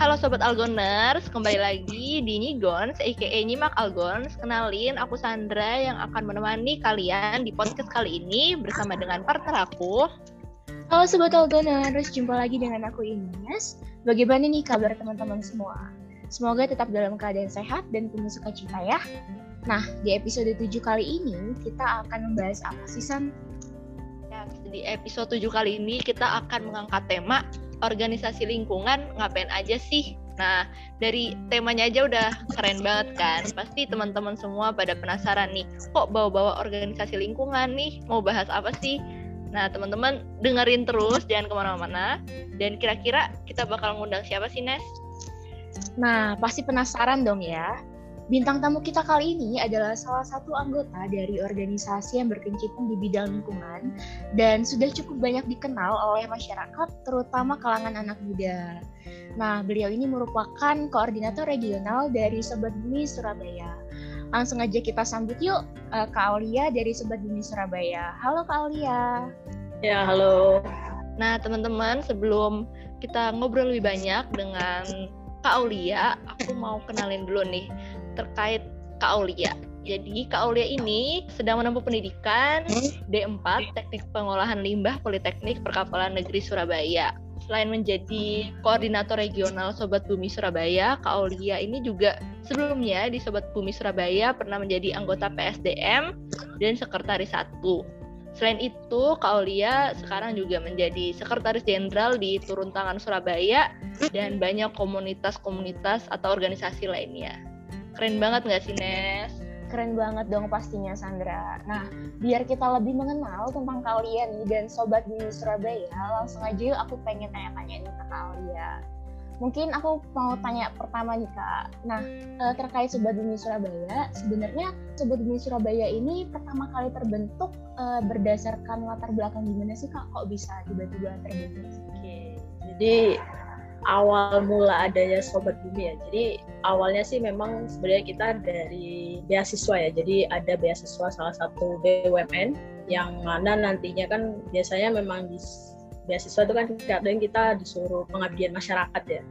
Halo Sobat Algoners, kembali lagi di Nigons, aka Nyimak Algons. Kenalin, aku Sandra yang akan menemani kalian di podcast kali ini bersama dengan partner aku. Halo Sobat Algoners, jumpa lagi dengan aku Ines. Bagaimana nih kabar teman-teman semua? Semoga tetap dalam keadaan sehat dan penuh sukacita ya. Nah, di episode 7 kali ini kita akan membahas apa sih San? Ya, di episode 7 kali ini kita akan mengangkat tema organisasi lingkungan ngapain aja sih? Nah, dari temanya aja udah keren banget kan? Pasti teman-teman semua pada penasaran nih, kok bawa-bawa organisasi lingkungan nih? Mau bahas apa sih? Nah, teman-teman dengerin terus, jangan ke mana-mana. Dan kira-kira kita bakal ngundang siapa sih, Nes? Nah, pasti penasaran dong ya. Bintang tamu kita kali ini adalah salah satu anggota dari organisasi yang berkecimpung di bidang lingkungan dan sudah cukup banyak dikenal oleh masyarakat, terutama kalangan anak muda. Nah, beliau ini merupakan koordinator regional dari Sobat Bumi Surabaya. Langsung aja kita sambut yuk uh, Kak Aulia dari Sobat Bumi Surabaya. Halo Kak Aulia. Ya, halo. Nah, teman-teman, sebelum kita ngobrol lebih banyak dengan Kak Aulia, aku mau kenalin dulu nih terkait Kak Aulia. Jadi Kak Aulia ini sedang menempuh pendidikan D4 Teknik Pengolahan Limbah Politeknik Perkapalan Negeri Surabaya. Selain menjadi koordinator regional Sobat Bumi Surabaya, Kak Aulia ini juga sebelumnya di Sobat Bumi Surabaya pernah menjadi anggota PSDM dan sekretaris satu. Selain itu, Kak Aulia sekarang juga menjadi sekretaris jenderal di Turun Tangan Surabaya dan banyak komunitas-komunitas atau organisasi lainnya. Keren banget nggak sih, Nes? Keren banget dong pastinya Sandra. Nah, biar kita lebih mengenal tentang kalian nih dan Sobat di Surabaya, langsung aja yuk aku pengen tanya-tanya nih ke kalian. Mungkin aku mau tanya pertama nih Kak. Nah, eh, terkait Sobat Bumi Surabaya, sebenarnya Sobat Bumi Surabaya ini pertama kali terbentuk uh, berdasarkan latar belakang gimana sih Kak? Kok bisa tiba-tiba terbentuk? Oke, jadi awal mula adanya Sobat Bumi ya. Jadi awalnya sih memang sebenarnya kita dari beasiswa ya. Jadi ada beasiswa salah satu BUMN yang mana nantinya kan biasanya memang di beasiswa itu kan kadang kita disuruh pengabdian masyarakat ya.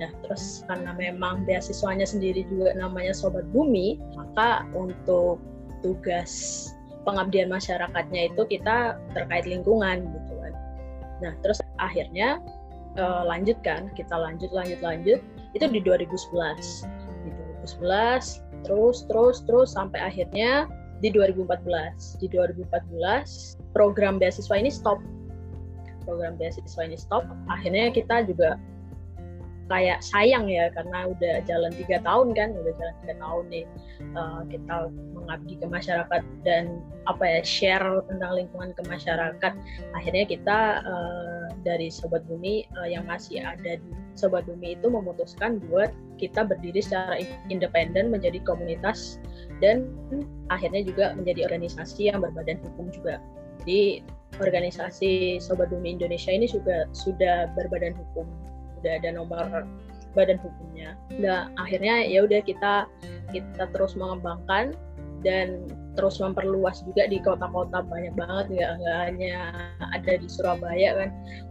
Nah, terus karena memang beasiswanya sendiri juga namanya Sobat Bumi, maka untuk tugas pengabdian masyarakatnya itu kita terkait lingkungan gitu kan. Nah, terus akhirnya uh, lanjut kan kita lanjut lanjut lanjut itu di 2011 di 2011 terus terus terus sampai akhirnya di 2014 di 2014 program beasiswa ini stop. Program beasiswa ini stop. Akhirnya kita juga kayak sayang ya karena udah jalan tiga tahun kan udah jalan tiga tahun nih uh, kita mengabdi ke masyarakat dan apa ya share tentang lingkungan ke masyarakat. Akhirnya kita uh, dari Sobat Bumi uh, yang masih ada di Sobat Bumi itu memutuskan buat kita berdiri secara independen menjadi komunitas dan akhirnya juga menjadi organisasi yang berbadan hukum juga. Jadi organisasi Sobat Bumi Indonesia ini juga sudah berbadan hukum udah ada nomor badan hukumnya. Nah akhirnya ya udah kita kita terus mengembangkan dan terus memperluas juga di kota-kota banyak banget nggak nggak hanya ada di Surabaya kan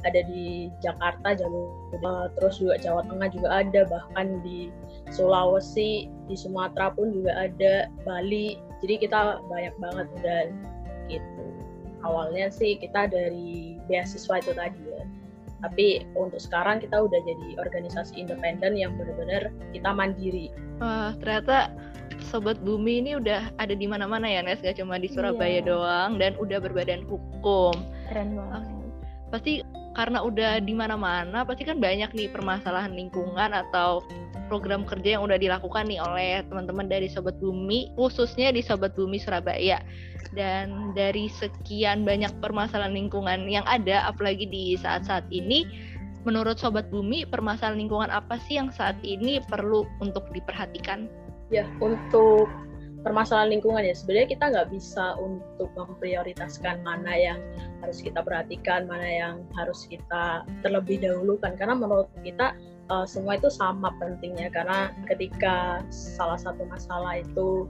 ada di Jakarta Jawa terus juga Jawa Tengah juga ada bahkan di Sulawesi di Sumatera pun juga ada Bali. Jadi kita banyak banget dan gitu. Awalnya sih kita dari beasiswa itu tadi ya tapi untuk sekarang kita udah jadi organisasi independen yang benar-benar kita mandiri. Wah, ternyata Sobat Bumi ini udah ada di mana-mana ya Nes, gak cuma di Surabaya iya. doang dan udah berbadan hukum. Keren banget. Pasti karena udah di mana-mana, pasti kan banyak nih permasalahan lingkungan atau program kerja yang udah dilakukan nih oleh teman-teman dari Sobat Bumi, khususnya di Sobat Bumi Surabaya. Dan dari sekian banyak permasalahan lingkungan yang ada, apalagi di saat-saat ini, menurut Sobat Bumi, permasalahan lingkungan apa sih yang saat ini perlu untuk diperhatikan? Ya, untuk permasalahan lingkungan ya. Sebenarnya kita nggak bisa untuk memprioritaskan mana yang harus kita perhatikan mana yang harus kita terlebih dahulukan. Karena menurut kita uh, semua itu sama pentingnya. Karena ketika salah satu masalah itu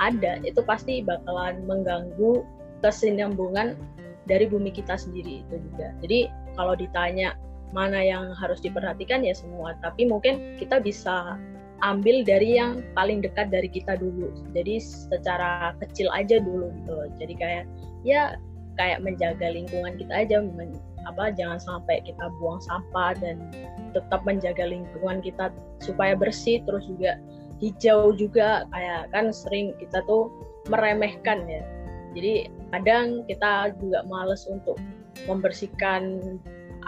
ada itu pasti bakalan mengganggu kesinambungan dari bumi kita sendiri itu juga. Jadi kalau ditanya mana yang harus diperhatikan ya semua. Tapi mungkin kita bisa ambil dari yang paling dekat dari kita dulu. Jadi secara kecil aja dulu gitu. Jadi kayak ya kayak menjaga lingkungan kita aja men, apa jangan sampai kita buang sampah dan tetap menjaga lingkungan kita supaya bersih. Terus juga hijau juga kayak kan sering kita tuh meremehkan ya. Jadi kadang kita juga males untuk membersihkan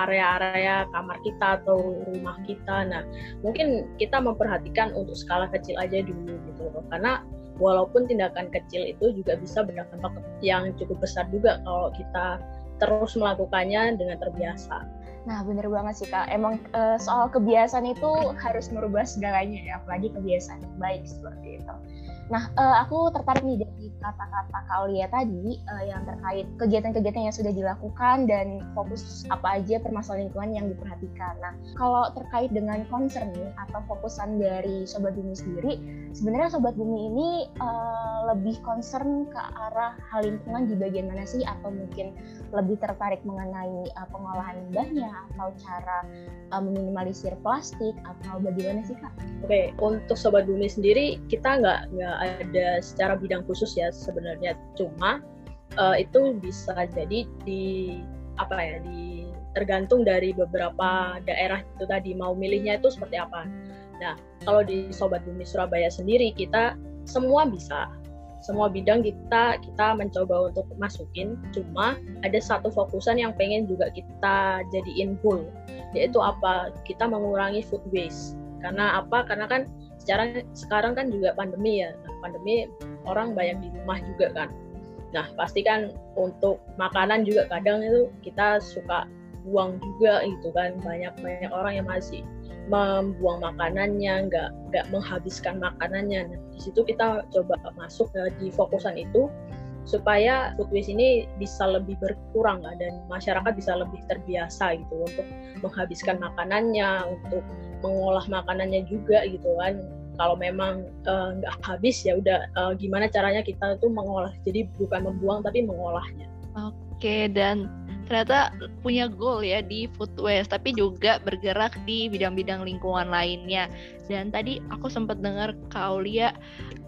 area-area kamar kita atau rumah kita. Nah, mungkin kita memperhatikan untuk skala kecil aja dulu gitu loh. Karena walaupun tindakan kecil itu juga bisa berdampak yang cukup besar juga kalau kita terus melakukannya dengan terbiasa. Nah, bener banget sih Kak. Emang uh, soal kebiasaan itu harus merubah segalanya ya, apalagi kebiasaan yang baik seperti itu. Nah, uh, aku tertarik nih dari kata-kata Kak Aulia tadi uh, yang terkait kegiatan-kegiatan yang sudah dilakukan dan fokus apa aja permasalahan lingkungan yang diperhatikan. Nah, kalau terkait dengan concern nih atau fokusan dari Sobat Bumi sendiri, sebenarnya Sobat Bumi ini uh, lebih concern ke arah hal lingkungan di bagian mana sih? Atau mungkin lebih tertarik mengenai uh, pengolahan limbahnya atau cara uh, meminimalisir plastik atau bagaimana sih Kak? Oke, untuk Sobat Bumi sendiri kita nggak ada secara bidang khusus ya sebenarnya. Cuma uh, itu bisa jadi di apa ya di tergantung dari beberapa daerah itu tadi mau milihnya itu seperti apa. Nah kalau di Sobat Bumi Surabaya sendiri kita semua bisa. Semua bidang kita kita mencoba untuk masukin. Cuma ada satu fokusan yang pengen juga kita jadiin goal yaitu apa? Kita mengurangi food waste. Karena apa? Karena kan sekarang sekarang kan juga pandemi ya. Nah, pandemi orang banyak di rumah juga kan. Nah pasti kan untuk makanan juga kadang itu kita suka buang juga gitu kan. Banyak banyak orang yang masih membuang makanannya nggak nggak menghabiskan makanannya. Nah, di situ kita coba masuk di fokusan itu supaya food waste ini bisa lebih berkurang lah dan masyarakat bisa lebih terbiasa gitu untuk menghabiskan makanannya untuk mengolah makanannya juga gitu kan. Kalau memang eh, nggak uh, habis ya udah uh, gimana caranya kita tuh mengolah. Jadi bukan membuang tapi mengolahnya. Oke dan ternyata punya goal ya di food waste tapi juga bergerak di bidang-bidang lingkungan lainnya. Dan tadi aku sempat dengar Kaulia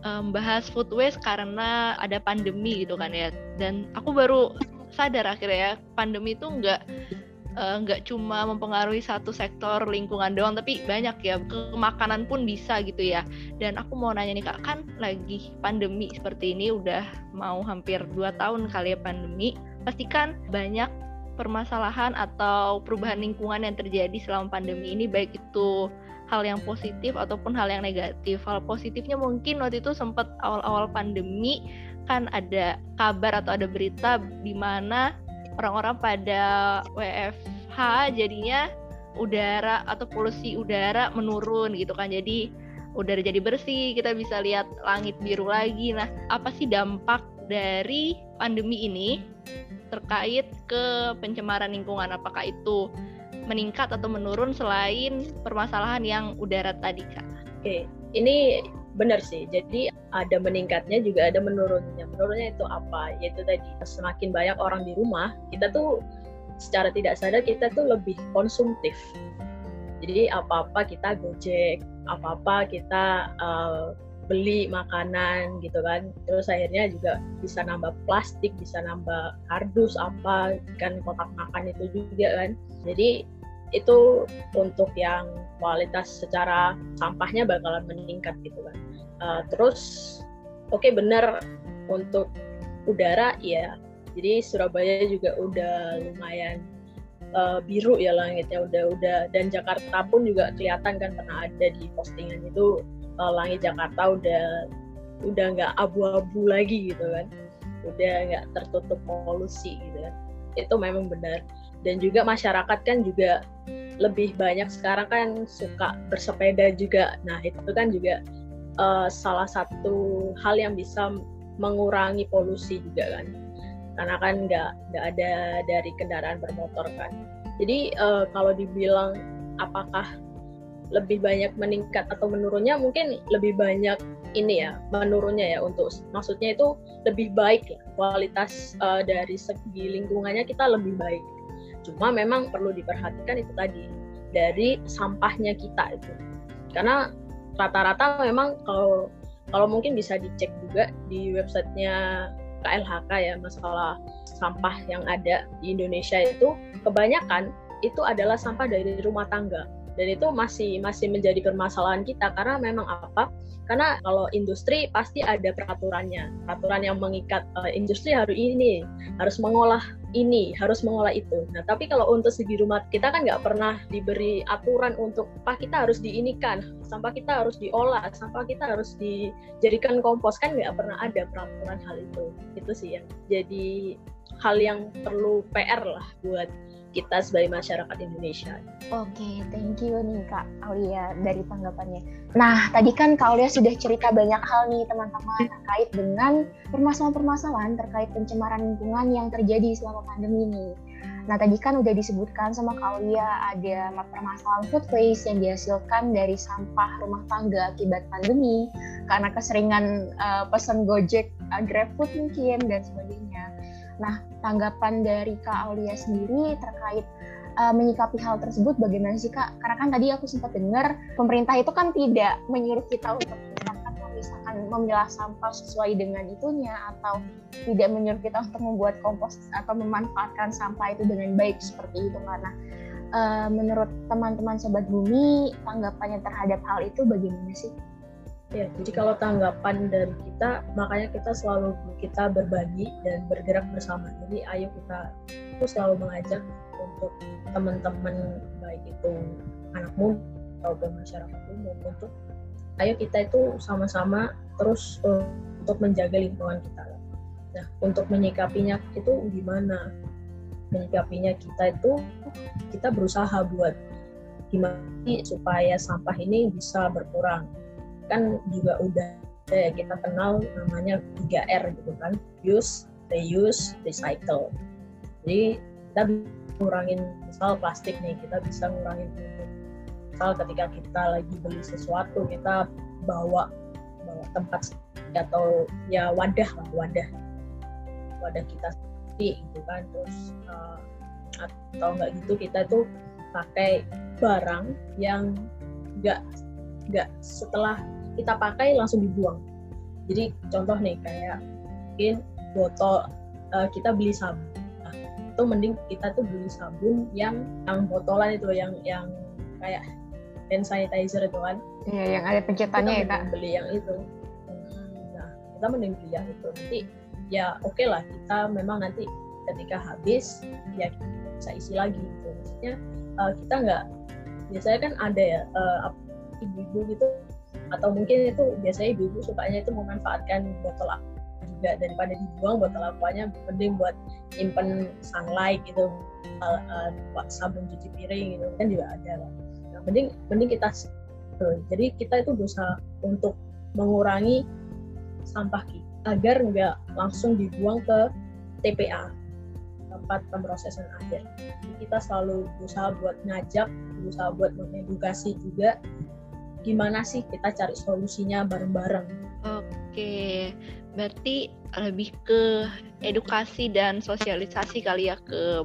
um, bahas food waste karena ada pandemi gitu kan ya. Dan aku baru sadar akhirnya ya pandemi itu nggak Eh, nggak uh, cuma mempengaruhi satu sektor lingkungan doang tapi banyak ya ke makanan pun bisa gitu ya. Dan aku mau nanya nih kak kan lagi pandemi seperti ini udah mau hampir dua tahun kali ya pandemi pastikan banyak permasalahan atau perubahan lingkungan yang terjadi selama pandemi ini baik itu hal yang positif ataupun hal yang negatif. Hal positifnya mungkin waktu itu sempat awal-awal pandemi kan ada kabar atau ada berita di mana orang-orang pada WFH jadinya udara atau polusi udara menurun gitu kan. Jadi udara jadi bersih kita bisa lihat langit biru lagi. Nah apa sih dampak dari pandemi ini terkait ke pencemaran lingkungan. Apakah itu meningkat atau menurun selain permasalahan yang udara tadi kak? Oke ini benar sih. Jadi ada meningkatnya juga ada menurunnya. Menurunnya itu apa? Yaitu tadi semakin banyak orang di rumah kita tuh secara tidak sadar kita tuh lebih konsumtif. Jadi apa apa kita gojek apa apa kita uh, beli makanan gitu kan. Terus akhirnya juga bisa nambah plastik bisa nambah kardus apa kan kotak makan itu juga kan. Jadi itu untuk yang kualitas secara sampahnya bakalan meningkat gitu kan. Uh, terus oke okay, benar untuk udara ya jadi Surabaya juga udah lumayan uh, biru ya langitnya udah udah dan Jakarta pun juga kelihatan kan pernah ada di postingan itu uh, langit Jakarta udah udah nggak abu-abu lagi gitu kan. Udah nggak tertutup polusi gitu kan. Itu memang benar. Dan juga masyarakat kan juga lebih banyak sekarang kan suka bersepeda juga. Nah itu kan juga uh, salah satu hal yang bisa mengurangi polusi juga kan. Karena kan nggak nggak ada dari kendaraan bermotor kan. Jadi uh, kalau dibilang apakah lebih banyak meningkat atau menurunnya mungkin lebih banyak ini ya menurunnya ya untuk maksudnya itu lebih baik ya kualitas uh, dari segi lingkungannya kita lebih baik. Cuma memang perlu diperhatikan itu tadi dari sampahnya kita itu. Karena rata-rata memang kalau kalau mungkin bisa dicek juga di websitenya KLHK ya masalah sampah yang ada di Indonesia itu kebanyakan itu adalah sampah dari rumah tangga dan itu masih masih menjadi permasalahan kita. Karena memang apa? Karena kalau industri pasti ada peraturannya. Peraturan yang mengikat uh, industri harus ini harus mengolah ini harus mengolah itu. Nah tapi kalau untuk segi rumah kita kan nggak pernah diberi aturan untuk apa kita harus diinikan sampah kita harus diolah sampah kita harus dijadikan kompos. Kan nggak pernah ada peraturan hal itu. Itu sih yang jadi hal yang perlu PR lah buat kita sebagai masyarakat Indonesia. Oke, okay, thank you nih Kak Aulia dari tanggapannya. Nah, tadi kan Kak Aulia sudah cerita banyak hal nih teman-teman terkait dengan permasalahan-permasalahan terkait pencemaran lingkungan yang terjadi selama pandemi ini. Nah, tadi kan udah disebutkan sama Kak Aulia ada permasalahan food waste yang dihasilkan dari sampah rumah tangga akibat pandemi karena keseringan uh, pesan Gojek, uh, GrabFood mungkin dan sebagainya. Nah, tanggapan dari Kak Aulia sendiri terkait uh, menyikapi hal tersebut bagaimana sih Kak? Karena kan tadi aku sempat dengar pemerintah itu kan tidak menyuruh kita untuk misalkan memisahkan memilah sampah sesuai dengan itunya atau tidak menyuruh kita untuk membuat kompos atau memanfaatkan sampah itu dengan baik seperti itu karena uh, menurut teman-teman sobat bumi tanggapannya terhadap hal itu bagaimana sih? Ya, jadi kalau tanggapan dari kita, makanya kita selalu kita berbagi dan bergerak bersama. Jadi ayo kita itu selalu mengajak untuk teman-teman baik itu anak muda ataupun masyarakat umum untuk ayo kita itu sama-sama terus untuk menjaga lingkungan kita. Nah, untuk menyikapinya itu gimana? Menyikapinya kita itu kita berusaha buat gimana supaya sampah ini bisa berkurang kan juga udah ya kita kenal namanya 3R gitu kan. Use reuse recycle. Jadi kita ngurangin misal plastik nih kita bisa ngurangin misal ketika kita lagi beli sesuatu kita bawa bawa tempat atau ya wadah lah wadah. Wadah kita sendiri gitu kan. Terus uh, atau enggak gitu kita tuh pakai barang yang enggak nggak setelah kita pakai langsung dibuang. Jadi contoh nih kayak mungkin botol uh, kita beli sabun. Nah, itu mending kita tuh beli sabun yang yang botolan itu yang yang kayak hand sanitizer itu kan. Iya yang ada pencetannya ya kak? beli yang itu. Nah kita mending beli yang itu. Nanti ya oke okay lah kita memang nanti ketika habis ya bisa isi lagi gitu. Maksudnya uh, kita nggak biasanya kan ada ya uh, ibu-ibu gitu. Atau mungkin itu biasanya ibu-ibu sukanya itu memanfaatkan botol aqua juga. Daripada dibuang botol aquanya mending buat simpen sunlight gitu. Uh, uh, sabun cuci piring gitu. Kan juga ada nah, mending mending kita uh, jadi kita itu berusaha untuk mengurangi sampah kita agar nggak langsung dibuang ke TPA tempat pemrosesan akhir. Jadi kita selalu berusaha buat ngajak, berusaha buat mengedukasi juga gimana sih kita cari solusinya bareng-bareng. Oke, berarti lebih ke edukasi dan sosialisasi kali ya ke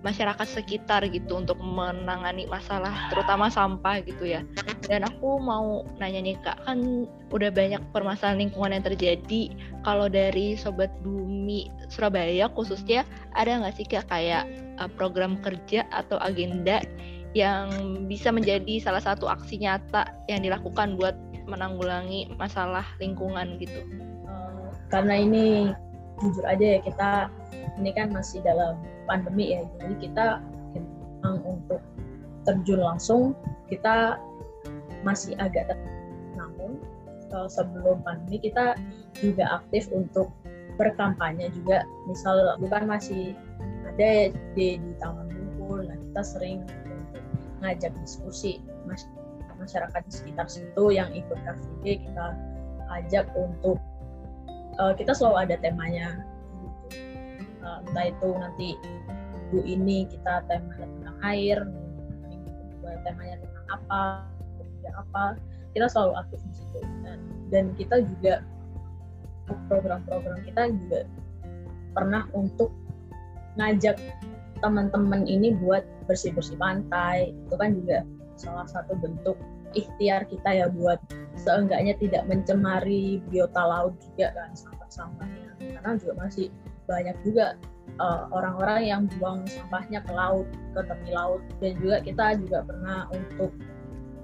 masyarakat sekitar gitu untuk menangani masalah terutama sampah gitu ya. Dan aku mau nanya nih Kak, kan udah banyak permasalahan lingkungan yang terjadi. Kalau dari Sobat Bumi Surabaya khususnya ada nggak sih Kak kayak uh, program kerja atau agenda yang bisa menjadi salah satu aksi nyata yang dilakukan buat menanggulangi masalah lingkungan gitu. Uh, karena ini jujur aja ya kita ini kan masih dalam pandemi ya, jadi kita memang untuk terjun langsung kita masih agak namun uh, sebelum pandemi kita juga aktif untuk berkampanye juga misal bukan masih ada di di Taman Bungkul nah kita sering ngajak diskusi masyarakat di sekitar situ yang ikut KFD kita ajak untuk uh, kita selalu ada temanya uh, entah itu nanti minggu ini kita tema tentang air minggu kedua temanya tentang apa ketiga apa kita selalu aktif di situ. Dan, dan kita juga program-program kita juga pernah untuk ngajak teman-teman ini buat bersih-bersih pantai. Itu kan juga salah satu bentuk ikhtiar kita ya buat seenggaknya tidak mencemari biota laut juga kan sampah-sampahnya. Karena juga masih banyak juga uh, orang-orang yang buang sampahnya ke laut ke tepi laut. Dan juga kita juga pernah untuk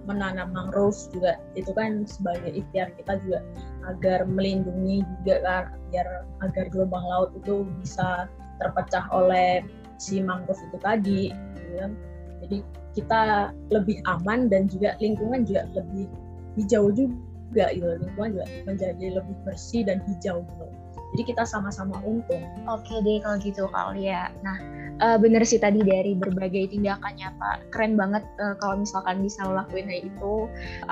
menanam mangrove juga. Itu kan sebagai ikhtiar kita juga agar melindungi juga kan biar agar gelombang laut itu bisa terpecah oleh si mangrove itu tadi gitu kan. jadi kita lebih aman dan juga lingkungan juga lebih hijau juga gitu lingkungan juga menjadi lebih bersih dan hijau gitu jadi kita sama-sama untung. Oke deh kalau gitu Kak Lia. Nah uh, bener sih tadi dari berbagai tindakannya Pak. Keren banget uh, kalau misalkan bisa ngelakuin hal itu.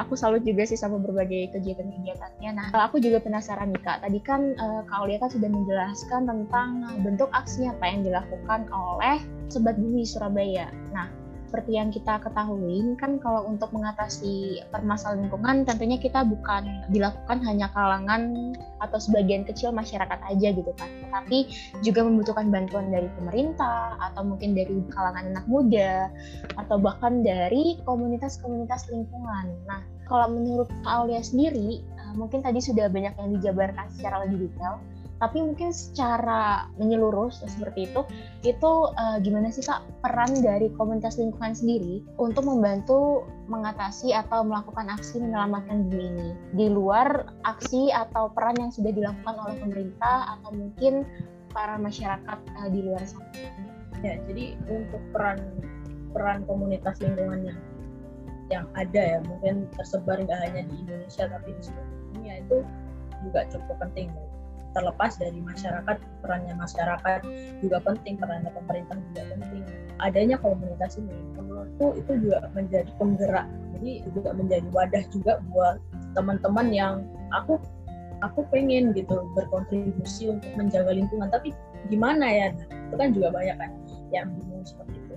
Aku salut juga sih sama berbagai kegiatan-kegiatannya. Nah aku juga penasaran nih Kak. Tadi kan uh, Kak Lia kan sudah menjelaskan tentang bentuk aksinya apa yang dilakukan oleh Sobat Bumi Surabaya. Nah seperti yang kita ketahui kan kalau untuk mengatasi permasalahan lingkungan tentunya kita bukan dilakukan hanya kalangan atau sebagian kecil masyarakat aja gitu kan tetapi juga membutuhkan bantuan dari pemerintah atau mungkin dari kalangan anak muda atau bahkan dari komunitas-komunitas lingkungan. Nah kalau menurut Aulia sendiri eh, mungkin tadi sudah banyak yang dijabarkan secara lebih detail tapi mungkin secara menyeluruh seperti itu itu uh, gimana sih kak peran dari komunitas lingkungan sendiri untuk membantu mengatasi atau melakukan aksi menyelamatkan bumi ini? Di luar aksi atau peran yang sudah dilakukan oleh pemerintah atau mungkin para masyarakat uh, di luar sana? Ya jadi untuk peran peran komunitas lingkungan yang yang ada ya mungkin tersebar nggak hanya di Indonesia tapi di seluruh dunia itu juga cukup penting terlepas dari masyarakat perannya masyarakat juga penting perannya pemerintah juga penting. Adanya komunitas ini menurutku itu juga menjadi penggerak. Jadi juga menjadi wadah juga buat teman-teman yang aku aku pengen gitu berkontribusi untuk menjaga lingkungan. Tapi gimana ya? Itu kan juga banyak kan yang bingung seperti itu.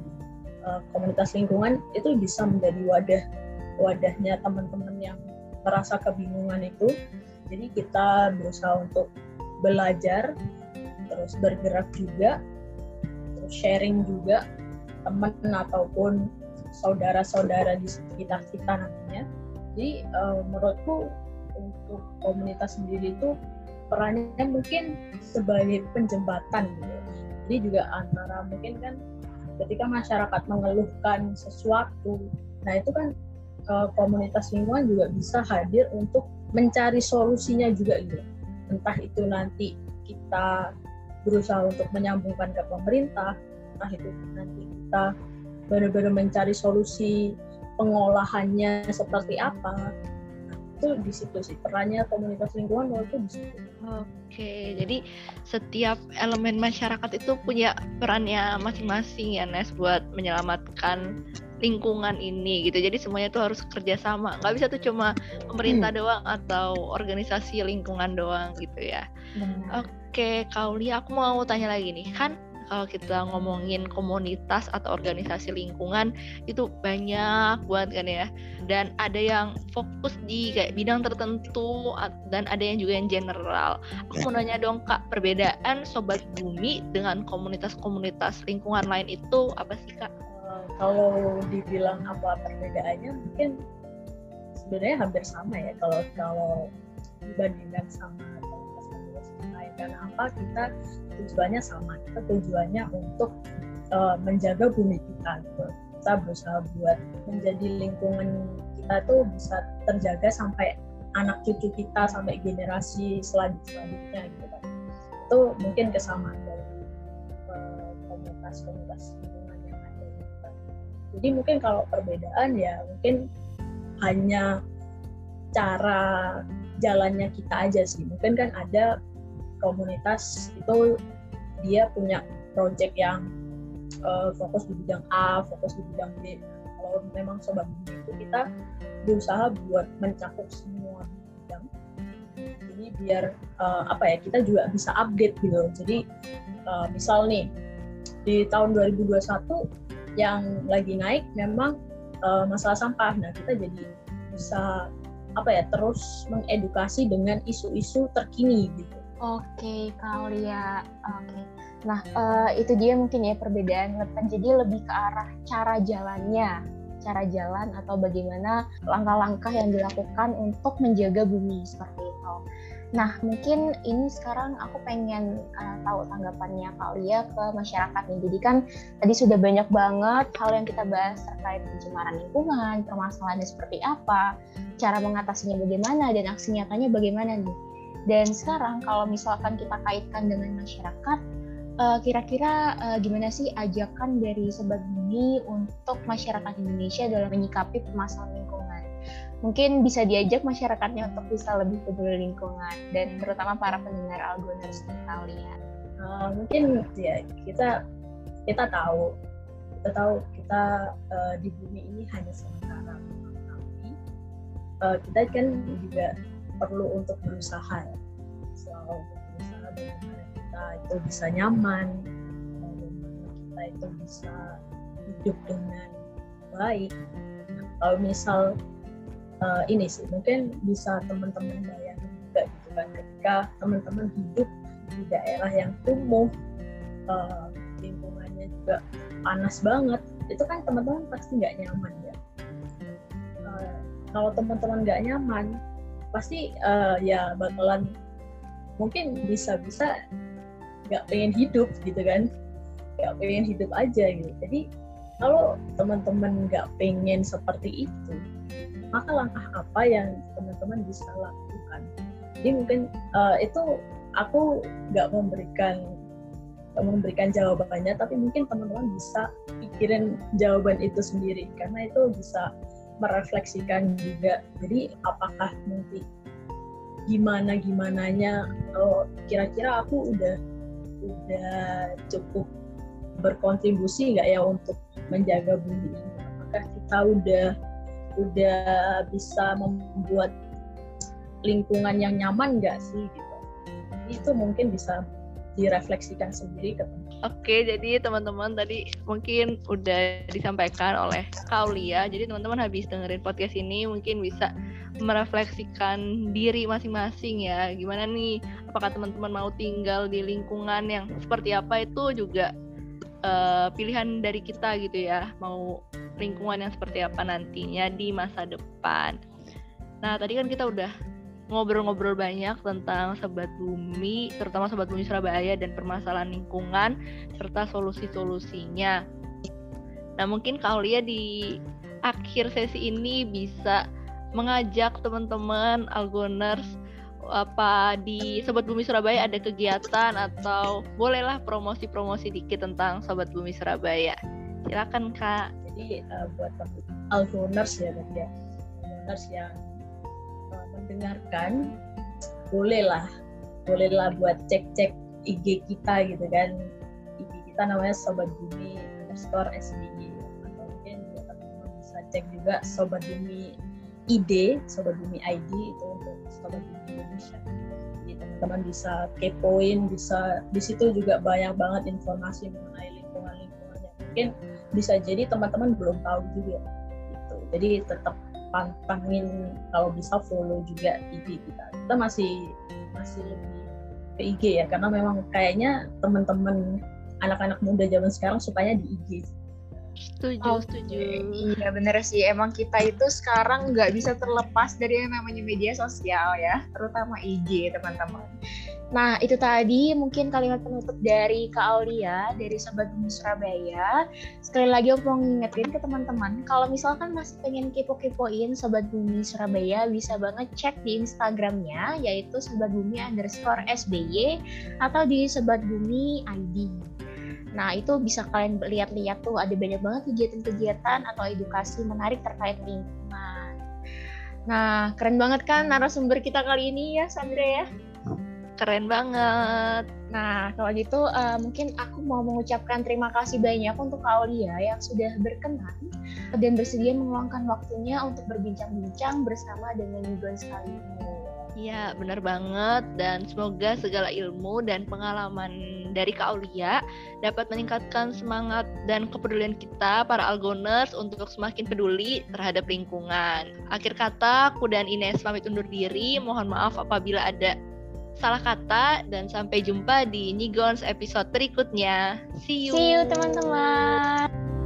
Eh, komunitas lingkungan itu bisa menjadi wadah wadahnya teman-teman yang merasa kebingungan itu. Jadi kita berusaha untuk belajar terus bergerak juga terus sharing juga teman ataupun saudara-saudara di sekitar kita nantinya jadi uh, menurutku untuk komunitas sendiri itu perannya mungkin sebagai penjembatan gitu. Jadi juga antara mungkin kan ketika masyarakat mengeluhkan sesuatu nah itu kan uh, komunitas lingkungan juga bisa hadir untuk mencari solusinya juga gitu entah itu nanti kita berusaha untuk menyambungkan ke pemerintah, entah itu nanti kita benar-benar mencari solusi pengolahannya seperti apa. Itu di situ sih perannya komunitas lingkungan itu di situ. Oke, jadi setiap elemen masyarakat itu punya perannya masing-masing ya Nes buat menyelamatkan lingkungan ini gitu. Jadi semuanya tuh harus kerjasama. Nggak bisa tuh cuma pemerintah hmm. doang atau organisasi lingkungan doang gitu ya. Benar. oke Kauli aku mau tanya lagi nih. Kan kalau kita ngomongin komunitas atau organisasi lingkungan itu banyak banget kan ya. Dan ada yang fokus di kayak bidang tertentu dan ada yang juga yang general. Aku mau nanya dong kak perbedaan sobat bumi dengan komunitas-komunitas lingkungan lain itu apa sih kak kalau dibilang apa perbedaannya mungkin sebenarnya hampir sama ya. Kalau kalau dibandingkan sama lain. Karena apa kita tujuannya sama. Kita tujuannya untuk uh, menjaga bumi kita gitu. kita berusaha buat menjadi lingkungan kita tuh bisa terjaga sampai anak cucu kita sampai generasi selanjutnya gitu kan. Itu mungkin kesamaan dari uh, komunitas-komunitas jadi mungkin kalau perbedaan ya mungkin hanya cara jalannya kita aja sih. Mungkin kan ada komunitas itu dia punya project yang uh, fokus di bidang A fokus di bidang B. Kalau memang sobat itu kita berusaha buat mencakup semua bidang. Jadi biar uh, apa ya kita juga bisa update gitu. Jadi uh, misal nih di tahun 2021 yang lagi naik memang uh, masalah sampah. Nah, kita jadi bisa apa ya terus mengedukasi dengan isu-isu terkini gitu. Oke, Kak Aulia. Oke. Nah, uh, itu dia mungkin ya perbedaan. Jadi lebih ke arah cara jalannya, cara jalan atau bagaimana langkah-langkah yang dilakukan untuk menjaga bumi seperti itu. Nah, mungkin ini sekarang aku pengen uh, tahu tanggapannya Kak Lia ke masyarakat nih. Jadi kan tadi sudah banyak banget hal yang kita bahas terkait pencemaran lingkungan, permasalahannya seperti apa, cara mengatasinya bagaimana, dan aksi nyatanya bagaimana nih. Dan sekarang kalau misalkan kita kaitkan dengan masyarakat, uh, kira-kira uh, gimana sih ajakan dari Sobat Bumi untuk masyarakat Indonesia dalam menyikapi permasalahan? Mungkin bisa diajak masyarakatnya untuk bisa lebih peduli lingkungan dan terutama para pendengar Algoners kita lihat. Uh, mungkin ya kita kita tahu kita tahu kita uh, di bumi ini hanya sementara. Tapi uh, kita kan juga perlu untuk berusaha ya. Selalu berusaha kita itu bisa nyaman kita itu bisa hidup dengan baik. Kalau misal uh, ini sih mungkin bisa teman-teman bayangin juga gitu kan ketika teman-teman hidup di daerah yang kumuh uh, lingkungannya juga panas banget itu kan teman-teman pasti nggak nyaman ya. Uh, kalau teman-teman nggak nyaman pasti uh, ya bakalan mungkin bisa-bisa nggak pengen hidup gitu kan nggak pengen hidup aja gitu. Jadi kalau teman-teman nggak pengen seperti itu maka langkah apa yang teman-teman bisa lakukan? Jadi mungkin uh, itu aku nggak memberikan memberikan jawabannya tapi mungkin teman-teman bisa pikirin jawaban itu sendiri. Karena itu bisa merefleksikan juga. Jadi apakah nanti gimana gimananya kalau kira-kira aku udah udah cukup berkontribusi nggak ya untuk menjaga bumi ini? Apakah kita udah udah bisa membuat lingkungan yang nyaman nggak sih gitu itu mungkin bisa direfleksikan sendiri ke Oke, jadi teman-teman tadi mungkin udah disampaikan oleh Kaulia. Jadi teman-teman habis dengerin podcast ini mungkin bisa merefleksikan diri masing-masing ya. Gimana nih? Apakah teman-teman mau tinggal di lingkungan yang seperti apa itu juga uh, pilihan dari kita gitu ya. Mau lingkungan yang seperti apa nantinya di masa depan. Nah, tadi kan kita udah ngobrol-ngobrol banyak tentang Sobat Bumi, terutama Sobat Bumi Surabaya dan permasalahan lingkungan serta solusi-solusinya. Nah, mungkin Kaulia di akhir sesi ini bisa mengajak teman-teman Algoners apa di Sobat Bumi Surabaya ada kegiatan atau bolehlah promosi-promosi dikit tentang Sobat Bumi Surabaya. Silakan Kak. Jadi uh, buat Algoners ya, ya. Algoners yang mendengarkan bolehlah bolehlah buat cek-cek IG kita gitu kan. IG kita namanya Sobat Bumi underscore SBY atau mungkin teman-teman bisa cek juga Sobat Bumi ID Sobat Bumi ID itu untuk Sobat Bumi Indonesia. Jadi teman-teman bisa kepoin bisa di situ juga banyak banget informasi mengenai lingkungan-lingkungannya mungkin bisa jadi teman-teman belum tahu juga gitu jadi tetap pantangin kalau bisa follow juga IG kita kita masih masih lebih ke IG ya karena memang kayaknya teman-teman anak-anak muda zaman sekarang sukanya di IG Setuju, okay. setuju. Iya bener sih, emang kita itu sekarang nggak bisa terlepas dari yang namanya media sosial ya, terutama IG teman-teman. Nah itu tadi mungkin kalimat penutup dari Kak Aulia dari Sobat Bumi Surabaya. Sekali lagi aku mau ngingetin ke teman-teman, kalau misalkan masih pengen kepo-kepoin Sobat Bumi Surabaya, bisa banget cek di Instagramnya, yaitu Sobat Bumi underscore SBY atau di Sobat Bumi ID. Nah, itu bisa kalian lihat-lihat tuh ada banyak banget kegiatan-kegiatan atau edukasi menarik terkait lingkungan. Nah, keren banget kan narasumber kita kali ini ya, Sandra ya? Keren banget. Nah, kalau gitu uh, mungkin aku mau mengucapkan terima kasih banyak untuk Aulia yang sudah berkenan dan bersedia meluangkan waktunya untuk berbincang-bincang bersama dengan Yugon sekali ini. Iya, benar banget. Dan semoga segala ilmu dan pengalaman dari Kak Aulia dapat meningkatkan semangat dan kepedulian kita para Algoners untuk semakin peduli terhadap lingkungan. Akhir kata, aku dan Ines pamit undur diri. Mohon maaf apabila ada salah kata dan sampai jumpa di Nigons episode berikutnya. See you. See you teman-teman.